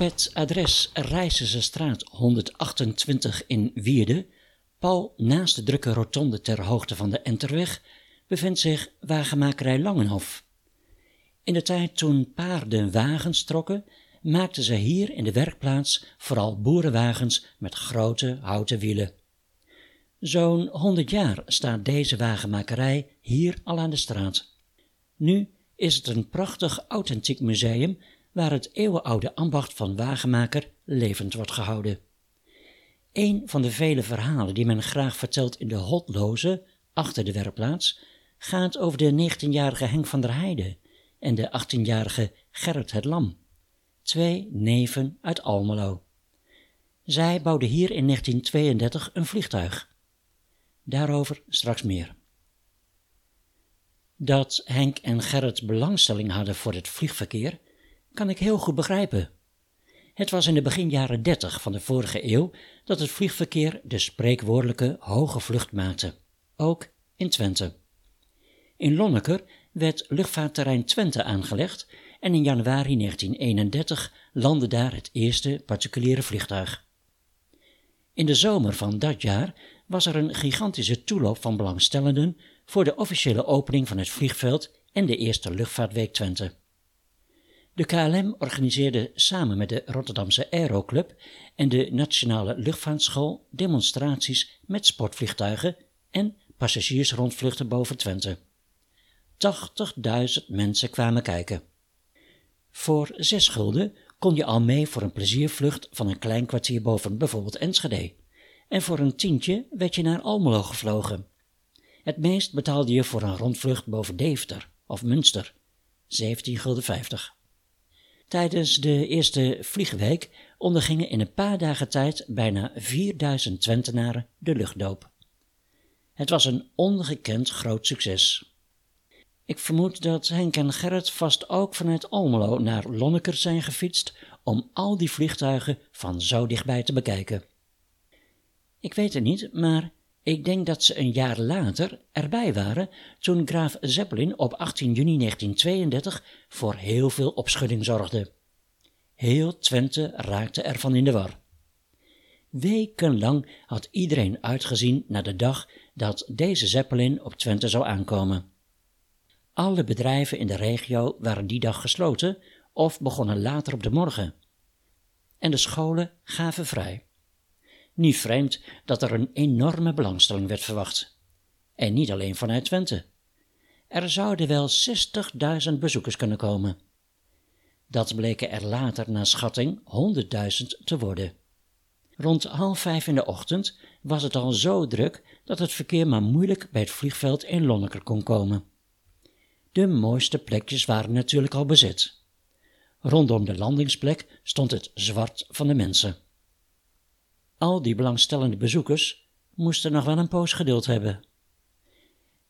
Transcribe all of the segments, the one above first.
het adres Rijzensestraat 128 in Wierde, pal naast de drukke rotonde ter hoogte van de Enterweg, bevindt zich wagenmakerij Langenhof. In de tijd toen paarden wagens trokken, maakten ze hier in de werkplaats vooral boerenwagens met grote houten wielen. Zo'n honderd jaar staat deze wagenmakerij hier al aan de straat. Nu is het een prachtig authentiek museum waar het eeuwenoude ambacht van wagenmaker levend wordt gehouden. Een van de vele verhalen die men graag vertelt in de hotloze, achter de werkplaats, gaat over de 19-jarige Henk van der Heijden en de 18-jarige Gerrit het Lam, twee neven uit Almelo. Zij bouwden hier in 1932 een vliegtuig. Daarover straks meer. Dat Henk en Gerrit belangstelling hadden voor het vliegverkeer, kan ik heel goed begrijpen. Het was in de begin jaren 30 van de vorige eeuw dat het vliegverkeer de spreekwoordelijke hoge vlucht maakte, ook in Twente. In Lonneker werd luchtvaartterrein Twente aangelegd en in januari 1931 landde daar het eerste particuliere vliegtuig. In de zomer van dat jaar was er een gigantische toeloop van belangstellenden voor de officiële opening van het vliegveld en de eerste luchtvaartweek Twente. De KLM organiseerde samen met de Rotterdamse Aeroclub en de Nationale Luchtvaartschool demonstraties met sportvliegtuigen en passagiersrondvluchten boven Twente. 80.000 mensen kwamen kijken. Voor zes gulden kon je al mee voor een pleziervlucht van een klein kwartier boven bijvoorbeeld Enschede. En voor een tientje werd je naar Almelo gevlogen. Het meest betaalde je voor een rondvlucht boven Deventer of Münster, 17 gulden 50. Tijdens de eerste vliegweek ondergingen in een paar dagen tijd bijna 4000 Twentenaren de luchtdoop. Het was een ongekend groot succes. Ik vermoed dat Henk en Gerrit vast ook vanuit Almelo naar Lonneker zijn gefietst om al die vliegtuigen van zo dichtbij te bekijken. Ik weet het niet, maar ik denk dat ze een jaar later erbij waren toen graaf Zeppelin op 18 juni 1932 voor heel veel opschudding zorgde. Heel Twente raakte ervan in de war. Wekenlang had iedereen uitgezien naar de dag dat deze Zeppelin op Twente zou aankomen. Alle bedrijven in de regio waren die dag gesloten of begonnen later op de morgen. En de scholen gaven vrij. Niet vreemd dat er een enorme belangstelling werd verwacht. En niet alleen vanuit Twente. Er zouden wel 60.000 bezoekers kunnen komen. Dat bleken er later naar schatting 100.000 te worden. Rond half vijf in de ochtend was het al zo druk dat het verkeer maar moeilijk bij het vliegveld in Lonneker kon komen. De mooiste plekjes waren natuurlijk al bezet. Rondom de landingsplek stond het zwart van de mensen. Al die belangstellende bezoekers moesten nog wel een poos geduld hebben.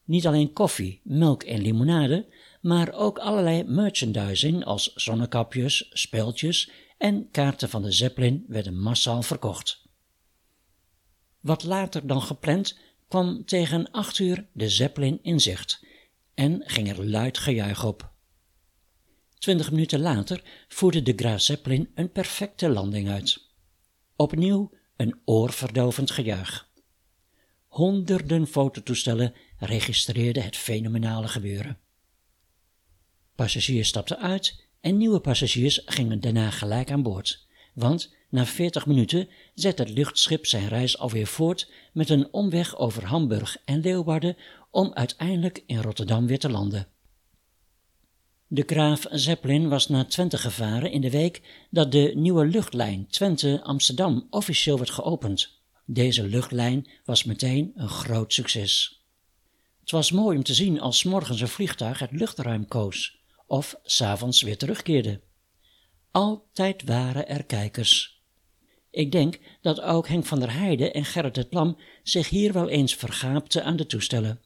Niet alleen koffie, melk en limonade, maar ook allerlei merchandising als zonnekapjes, speeltjes en kaarten van de Zeppelin werden massaal verkocht. Wat later dan gepland kwam tegen acht uur de Zeppelin in zicht en ging er luid gejuich op. Twintig minuten later voerde de Graaf Zeppelin een perfecte landing uit. Opnieuw een oorverdovend gejuich. Honderden fototoestellen registreerden het fenomenale gebeuren. Passagiers stapten uit en nieuwe passagiers gingen daarna gelijk aan boord, want na 40 minuten zet het luchtschip zijn reis alweer voort met een omweg over Hamburg en Leeuwarden om uiteindelijk in Rotterdam weer te landen. De Graaf Zeppelin was naar Twente gevaren in de week dat de nieuwe luchtlijn Twente-Amsterdam officieel werd geopend. Deze luchtlijn was meteen een groot succes. Het was mooi om te zien als morgens een vliegtuig het luchtruim koos of s'avonds weer terugkeerde. Altijd waren er kijkers. Ik denk dat ook Henk van der Heijden en Gerrit het Lam zich hier wel eens vergaapten aan de toestellen.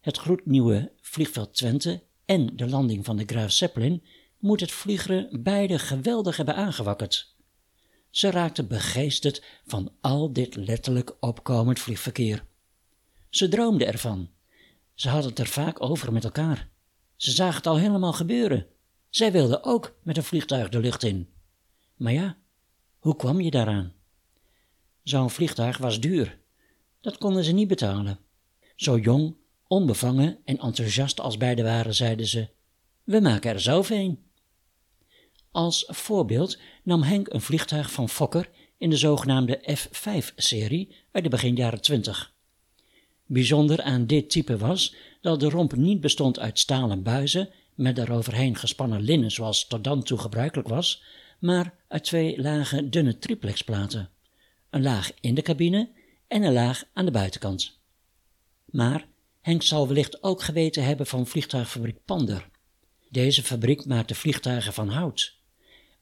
Het gloednieuwe vliegveld Twente en de landing van de Graaf Zeppelin moet het vliegeren beide geweldig hebben aangewakkerd. Ze raakten begeesterd van al dit letterlijk opkomend vliegverkeer. Ze droomden ervan. Ze hadden het er vaak over met elkaar. Ze zagen het al helemaal gebeuren. Zij wilden ook met een vliegtuig de lucht in. Maar ja, hoe kwam je daaraan? Zo'n vliegtuig was duur. Dat konden ze niet betalen. Zo jong, onbevangen en enthousiast als beide waren, zeiden ze: We maken er zelf een. Als voorbeeld nam Henk een vliegtuig van Fokker in de zogenaamde F5-serie uit de begin jaren 20. Bijzonder aan dit type was dat de romp niet bestond uit stalen buizen met daaroverheen gespannen linnen zoals tot dan toe gebruikelijk was, maar uit twee lage dunne triplexplaten. Een laag in de cabine en een laag aan de buitenkant. Maar Henk zal wellicht ook geweten hebben van vliegtuigfabriek Pander. Deze fabriek maakte vliegtuigen van hout.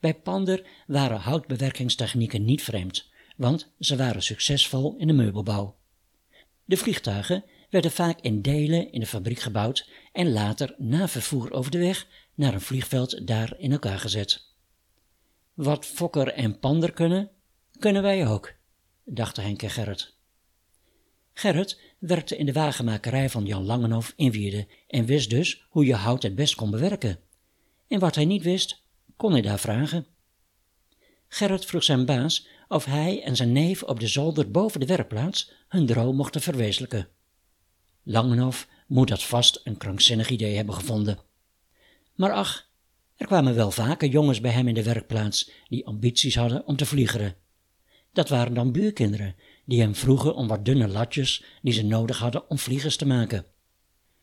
Bij Pander waren houtbewerkingstechnieken niet vreemd, want ze waren succesvol in de meubelbouw. De vliegtuigen werden vaak in delen in de fabriek gebouwd en later na vervoer over de weg naar een vliegveld daar in elkaar gezet. Wat Fokker en Pander kunnen, kunnen wij ook, dachten Henk en Gerrit. Gerrit werkte in de wagenmakerij van Jan Langenhof in Wierde en wist dus hoe je hout het best kon bewerken. En wat hij niet wist, kon hij daar vragen. Gerrit vroeg zijn baas of hij en zijn neef op de zolder boven de werkplaats hun droom mochten verwezenlijken. Langenhof moet dat vast een krankzinnig idee hebben gevonden. Maar ach, er kwamen wel vaker jongens bij hem in de werkplaats die ambities hadden om te vliegeren. Dat waren dan buurkinderen die hem vroegen om wat dunne latjes die ze nodig hadden om vliegers te maken.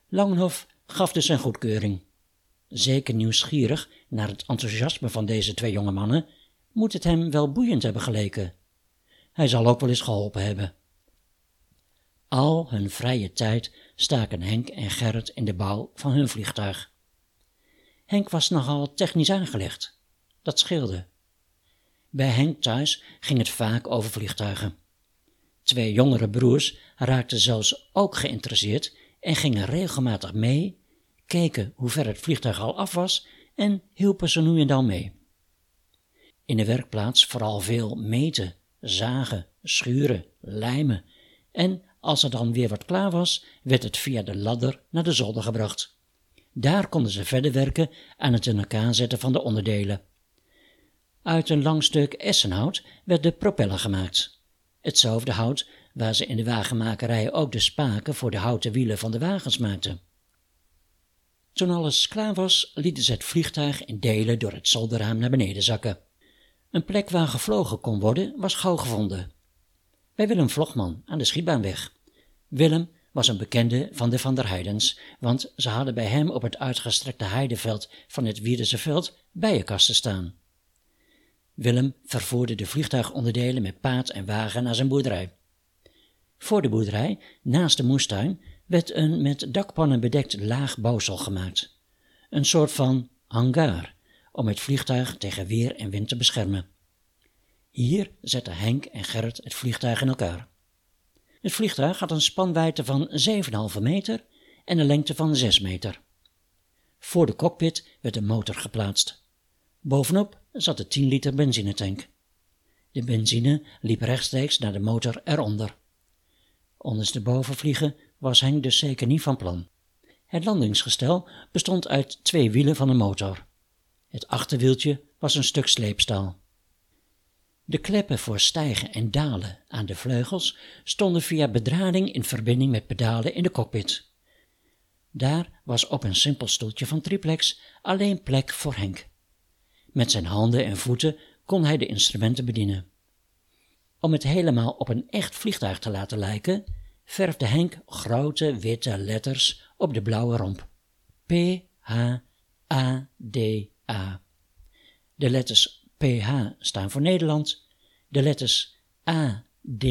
Langenhof gaf dus zijn goedkeuring. Zeker nieuwsgierig naar het enthousiasme van deze twee jonge mannen, moet het hem wel boeiend hebben geleken. Hij zal ook wel eens geholpen hebben. Al hun vrije tijd staken Henk en Gerrit in de bouw van hun vliegtuig. Henk was nogal technisch aangelegd. Dat scheelde. Bij Henk thuis ging het vaak over vliegtuigen. Twee jongere broers raakten zelfs ook geïnteresseerd en gingen regelmatig mee, keken hoe ver het vliegtuig al af was en hielpen ze nu en dan mee. In de werkplaats vooral veel meten, zagen, schuren, lijmen en als er dan weer wat klaar was, werd het via de ladder naar de zolder gebracht. Daar konden ze verder werken aan het in elkaar zetten van de onderdelen. Uit een lang stuk essenhout werd de propeller gemaakt. Hetzelfde hout waar ze in de wagenmakerij ook de spaken voor de houten wielen van de wagens maakten. Toen alles klaar was, lieten ze het vliegtuig in delen door het zolderraam naar beneden zakken. Een plek waar gevlogen kon worden was gauw gevonden. Bij Willem Vlogman aan de Schietbaanweg. Willem was een bekende van de Van der Heidens, want ze hadden bij hem op het uitgestrekte heideveld van het Wierdense veld bijenkasten staan. Willem vervoerde de vliegtuigonderdelen met paard en wagen naar zijn boerderij. Voor de boerderij, naast de moestuin, werd een met dakpannen bedekt laag bouwsel gemaakt. Een soort van hangar, om het vliegtuig tegen weer en wind te beschermen. Hier zetten Henk en Gerrit het vliegtuig in elkaar. Het vliegtuig had een spanwijdte van 7,5 meter en een lengte van 6 meter. Voor de cockpit werd een motor geplaatst. Bovenop zat de 10 liter benzinetank. De benzine liep rechtstreeks naar de motor eronder. Ondersteboven vliegen was Henk dus zeker niet van plan. Het landingsgestel bestond uit twee wielen van een motor. Het achterwieltje was een stuk sleepstaal. De kleppen voor stijgen en dalen aan de vleugels stonden via bedrading in verbinding met pedalen in de cockpit. Daar was op een simpel stoeltje van triplex alleen plek voor Henk. Met zijn handen en voeten kon hij de instrumenten bedienen. Om het helemaal op een echt vliegtuig te laten lijken, verfde Henk grote witte letters op de blauwe romp. P, H, A, D, A. De letters PH staan voor Nederland, de letters A, D,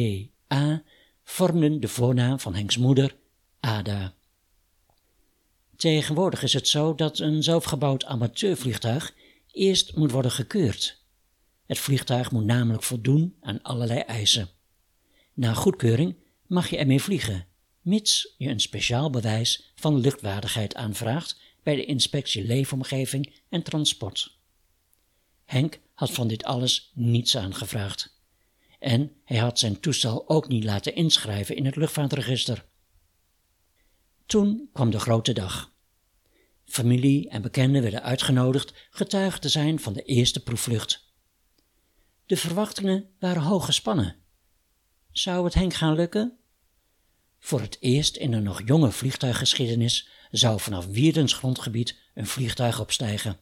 A vormden de voornaam van Henks moeder, Ada. Tegenwoordig is het zo dat een zelfgebouwd amateurvliegtuig eerst moet worden gekeurd. Het vliegtuig moet namelijk voldoen aan allerlei eisen. Na goedkeuring mag je ermee vliegen, mits je een speciaal bewijs van luchtwaardigheid aanvraagt bij de inspectie leefomgeving en transport. Henk had van dit alles niets aangevraagd. En hij had zijn toestel ook niet laten inschrijven in het luchtvaartregister. Toen kwam de grote dag. Familie en bekenden werden uitgenodigd getuige te zijn van de eerste proefvlucht. De verwachtingen waren hoog gespannen. Zou het Henk gaan lukken? Voor het eerst in een nog jonge vliegtuiggeschiedenis zou vanaf Wierdens grondgebied een vliegtuig opstijgen.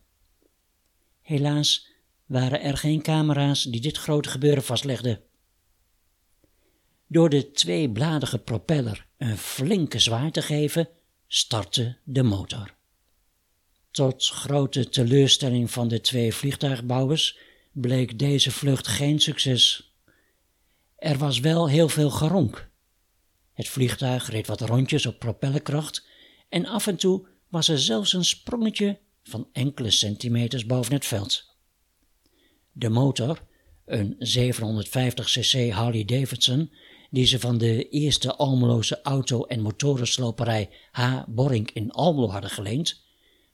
Helaas waren er geen camera's die dit grote gebeuren vastlegden. Door de tweebladige propeller een flinke zwaar te geven, startte de motor. Tot grote teleurstelling van de twee vliegtuigbouwers bleek deze vlucht geen succes. Er was wel heel veel geronk. Het vliegtuig reed wat rondjes op propellerkracht en af en toe was er zelfs een sprongetje van enkele centimeters boven het veld. De motor, een 750cc Harley Davidson, die ze van de eerste Almeloze auto- en motorensloperij H. Borink in Almelo hadden geleend,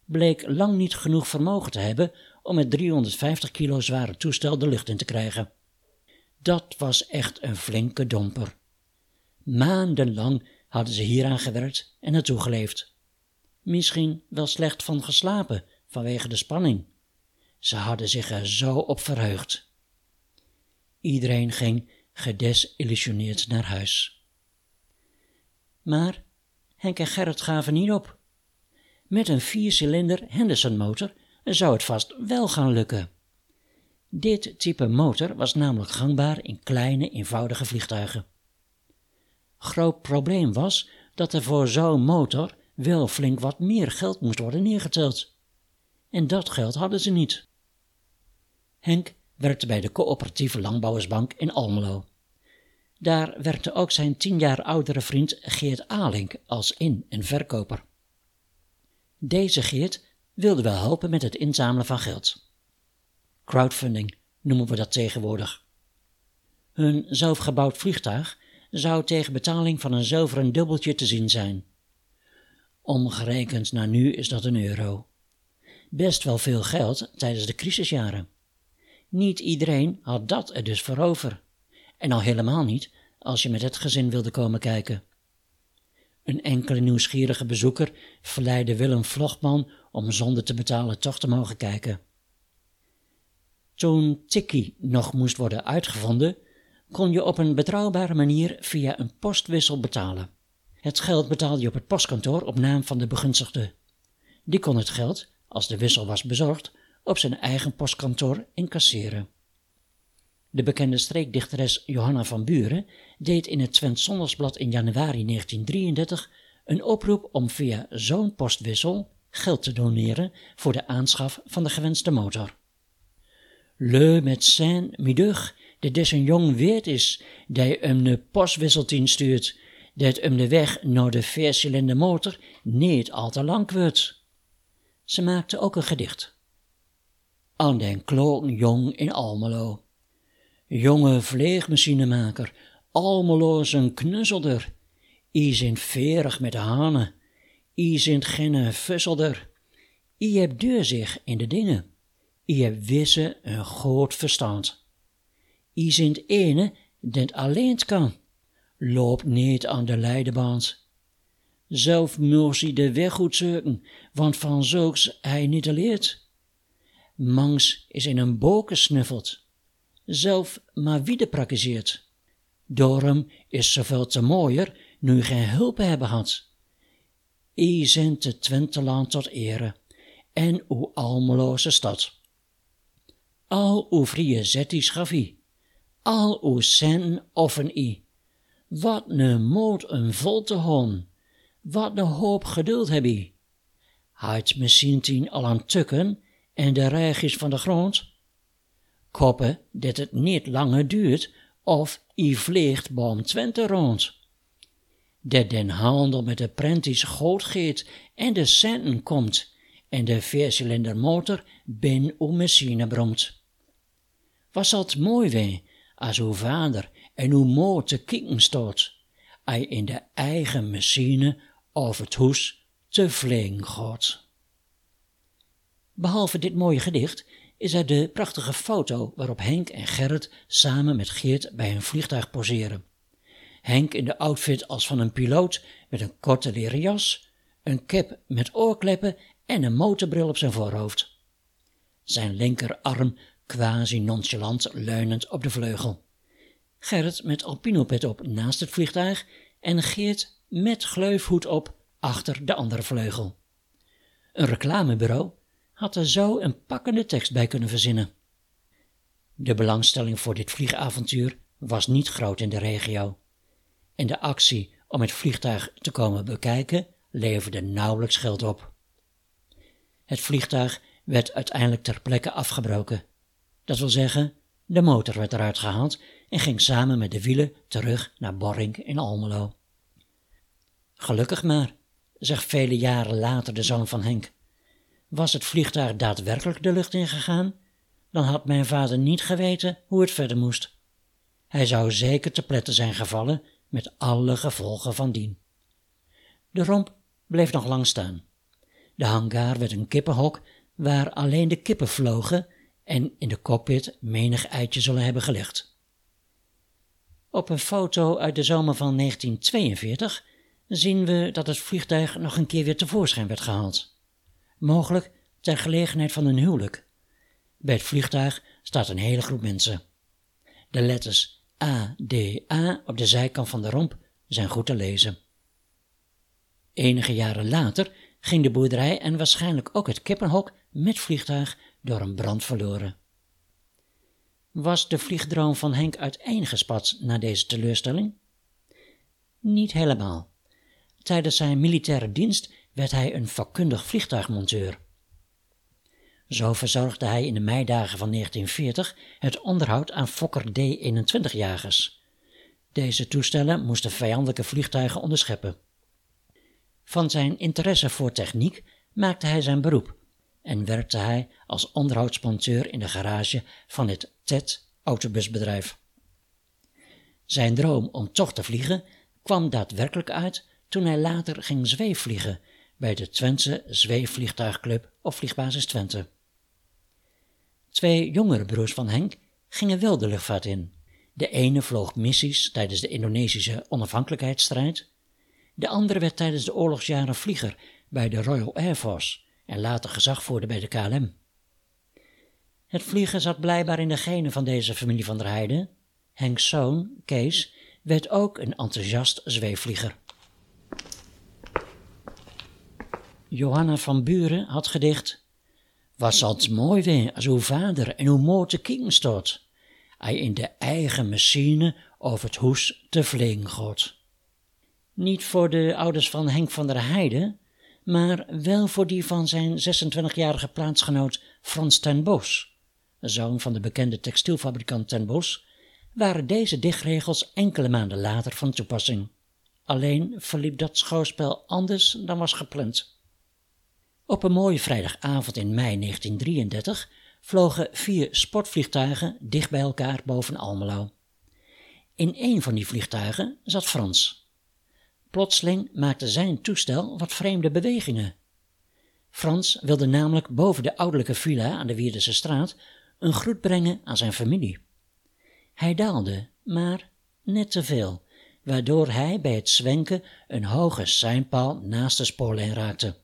bleek lang niet genoeg vermogen te hebben om het 350 kilo zware toestel de lucht in te krijgen. Dat was echt een flinke domper. Maandenlang hadden ze hieraan gewerkt en naartoe geleefd. Misschien wel slecht van geslapen vanwege de spanning. Ze hadden zich er zo op verheugd. Iedereen ging gedesillusioneerd naar huis. Maar Henk en Gerrit gaven niet op. Met een viercilinder Henderson motor zou het vast wel gaan lukken. Dit type motor was namelijk gangbaar in kleine, eenvoudige vliegtuigen. Groot probleem was dat er voor zo'n motor wel flink wat meer geld moest worden neergeteld. En dat geld hadden ze niet. Henk werkte bij de coöperatieve landbouwersbank in Almelo. Daar werkte ook zijn tien jaar oudere vriend Geert Alink als in- en verkoper. Deze Geert wilde wel helpen met het inzamelen van geld. Crowdfunding noemen we dat tegenwoordig. Hun zelfgebouwd vliegtuig zou tegen betaling van een zilveren dubbeltje te zien zijn. Omgerekend naar nu is dat een euro. Best wel veel geld tijdens de crisisjaren. Niet iedereen had dat er dus voor over. En al helemaal niet als je met het gezin wilde komen kijken. Een enkele nieuwsgierige bezoeker verleidde Willem Vlogman om zonder te betalen toch te mogen kijken. Toen Tikkie nog moest worden uitgevonden, kon je op een betrouwbare manier via een postwissel betalen. Het geld betaalde je op het postkantoor op naam van de begunstigde. Die kon het geld, als de wissel was bezorgd, op zijn eigen postkantoor incasseren. De bekende streekdichteres Johanna van Buren deed in het Twents Zondagsblad in januari 1933 een oproep om via zo'n postwissel geld te doneren voor de aanschaf van de gewenste motor. Le médecin middag, dat des een jong weet is, die hem de postwisseltien stuurt, dat hem de weg naar de viercilinder motor niet al te lang wordt. Ze maakte ook een gedicht. Aan den kloken jong in Almelo. Jonge vleegmachinemaker, Almelo een knuzzelder. I zijn verig met de hanen. I geen fusselder. I deur zich in de dingen. I hebt wisse een groot verstand. I zijn ene dat alleen kan. Loop niet aan de leidebaans. Zelf moest hij de weg goed zoeken, want van zulks hij niet leert. Mangs is in een boken snuffelt zelf maar wie de praktiseert. Daarom is zoveel te mooier nu geen hulp hebben had. I zijn te Twenteland tot ere en uw almeloze stad. Al uw vrije zetties gaf i, al uw centen offen i. Wat ne moed een vol te hon, wat ne hoop geduld heb i. Had misschien tien al aan tukken en de reigjes van de grond? Koppen dat het niet langer duurt of i vliegt boom Twente rond. Dat den handel met de prenties goed gaat en de centen komt en de viercilinder motor bin uw machine bromt. Was dat mooi wee als uw vader en uw moeder te kieken stoot, hij in de eigen machine over het hoes te vliegen gaat. Behalve dit mooie gedicht is er de prachtige foto waarop Henk en Gerrit samen met Geert bij een vliegtuig poseren. Henk in de outfit als van een piloot met een korte leren jas, een cap met oorkleppen en een motorbril op zijn voorhoofd. Zijn linkerarm quasi nonchalant leunend op de vleugel. Gerrit met alpinopet op naast het vliegtuig en Geert met gleufhoed op achter de andere vleugel. Een reclamebureau had er zo een pakkende tekst bij kunnen verzinnen. De belangstelling voor dit vliegavontuur was niet groot in de regio. En de actie om het vliegtuig te komen bekijken leverde nauwelijks geld op. Het vliegtuig werd uiteindelijk ter plekke afgebroken. Dat wil zeggen, de motor werd eruit gehaald en ging samen met de wielen terug naar Borring in Almelo. Gelukkig maar, zegt vele jaren later de zoon van Henk. Was het vliegtuig daadwerkelijk de lucht ingegaan, dan had mijn vader niet geweten hoe het verder moest. Hij zou zeker te pletten zijn gevallen met alle gevolgen van dien. De romp bleef nog lang staan. De hangar werd een kippenhok waar alleen de kippen vlogen en in de cockpit menig eitje zullen hebben gelegd. Op een foto uit de zomer van 1942 zien we dat het vliegtuig nog een keer weer tevoorschijn werd gehaald. Mogelijk ter gelegenheid van een huwelijk. Bij het vliegtuig staat een hele groep mensen. De letters A, D, A op de zijkant van de romp zijn goed te lezen. Enige jaren later ging de boerderij en waarschijnlijk ook het kippenhok met vliegtuig door een brand verloren. Was de vliegdroom van Henk uiteengespat na deze teleurstelling? Niet helemaal. Tijdens zijn militaire dienst werd hij een vakkundig vliegtuigmonteur. Zo verzorgde hij in de meidagen van 1940 het onderhoud aan Fokker D-21-jagers. Deze toestellen moesten vijandelijke vliegtuigen onderscheppen. Van zijn interesse voor techniek maakte hij zijn beroep en werkte hij als onderhoudsmonteur in de garage van het TED autobusbedrijf. Zijn droom om toch te vliegen kwam daadwerkelijk uit toen hij later ging zweefvliegen bij de Twentse Zweefvliegtuigclub op Vliegbasis Twente. Twee jongere broers van Henk gingen wel de luchtvaart in. De ene vloog missies tijdens de Indonesische onafhankelijkheidsstrijd. De andere werd tijdens de oorlogsjaren vlieger bij de Royal Air Force en later gezagvoerder bij de KLM. Het vliegen zat blijkbaar in de genen van deze familie van der Heijden. Henks zoon, Kees, werd ook een enthousiast zweefvlieger. Johanna van Buren had gedicht wat zal mooi weer als uw vader en uw moeder kijken staat. Hij in de eigen machine over het hoes te vliegen gaat. Niet voor de ouders van Henk van der Heijden, maar wel voor die van zijn 26-jarige plaatsgenoot Frans ten Bos, zoon van de bekende textielfabrikant ten Bos, waren deze dichtregels enkele maanden later van toepassing. Alleen verliep dat schouwspel anders dan was gepland. Op een mooie vrijdagavond in mei 1933 vlogen vier sportvliegtuigen dicht bij elkaar boven Almelo. In een van die vliegtuigen zat Frans. Plotseling maakte zijn toestel wat vreemde bewegingen. Frans wilde namelijk boven de ouderlijke villa aan de Wierdense straat een groet brengen aan zijn familie. Hij daalde, maar net te veel, waardoor hij bij het zwenken een hoge seinpaal naast de spoorlijn raakte.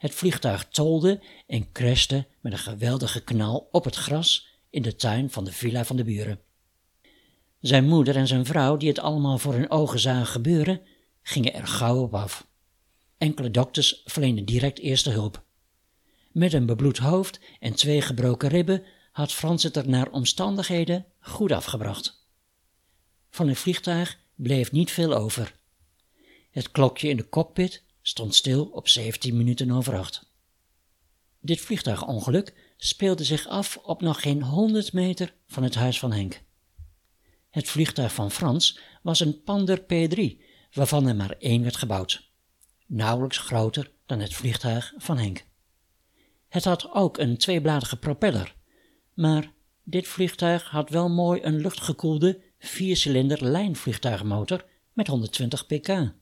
Het vliegtuig tolde en crashte met een geweldige knal op het gras in de tuin van de villa van de buren. Zijn moeder en zijn vrouw, die het allemaal voor hun ogen zagen gebeuren, gingen er gauw op af. Enkele dokters verleenden direct eerste hulp. Met een bebloed hoofd en twee gebroken ribben had Frans het er naar omstandigheden goed afgebracht. Van het vliegtuig bleef niet veel over. Het klokje in de cockpit stond stil op 17 minuten over acht. Dit vliegtuigongeluk speelde zich af op nog geen 100 meter van het huis van Henk. Het vliegtuig van Frans was een Pander P3, waarvan er maar één werd gebouwd. Nauwelijks groter dan het vliegtuig van Henk. Het had ook een tweebladige propeller, maar dit vliegtuig had wel mooi een luchtgekoelde viercilinder lijnvliegtuigmotor met 120 pk.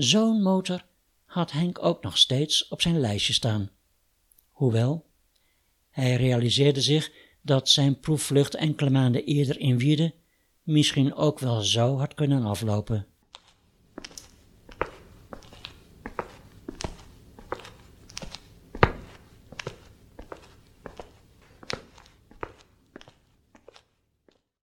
Zo'n motor had Henk ook nog steeds op zijn lijstje staan. Hoewel, hij realiseerde zich dat zijn proefvlucht enkele maanden eerder in Wierde misschien ook wel zo had kunnen aflopen.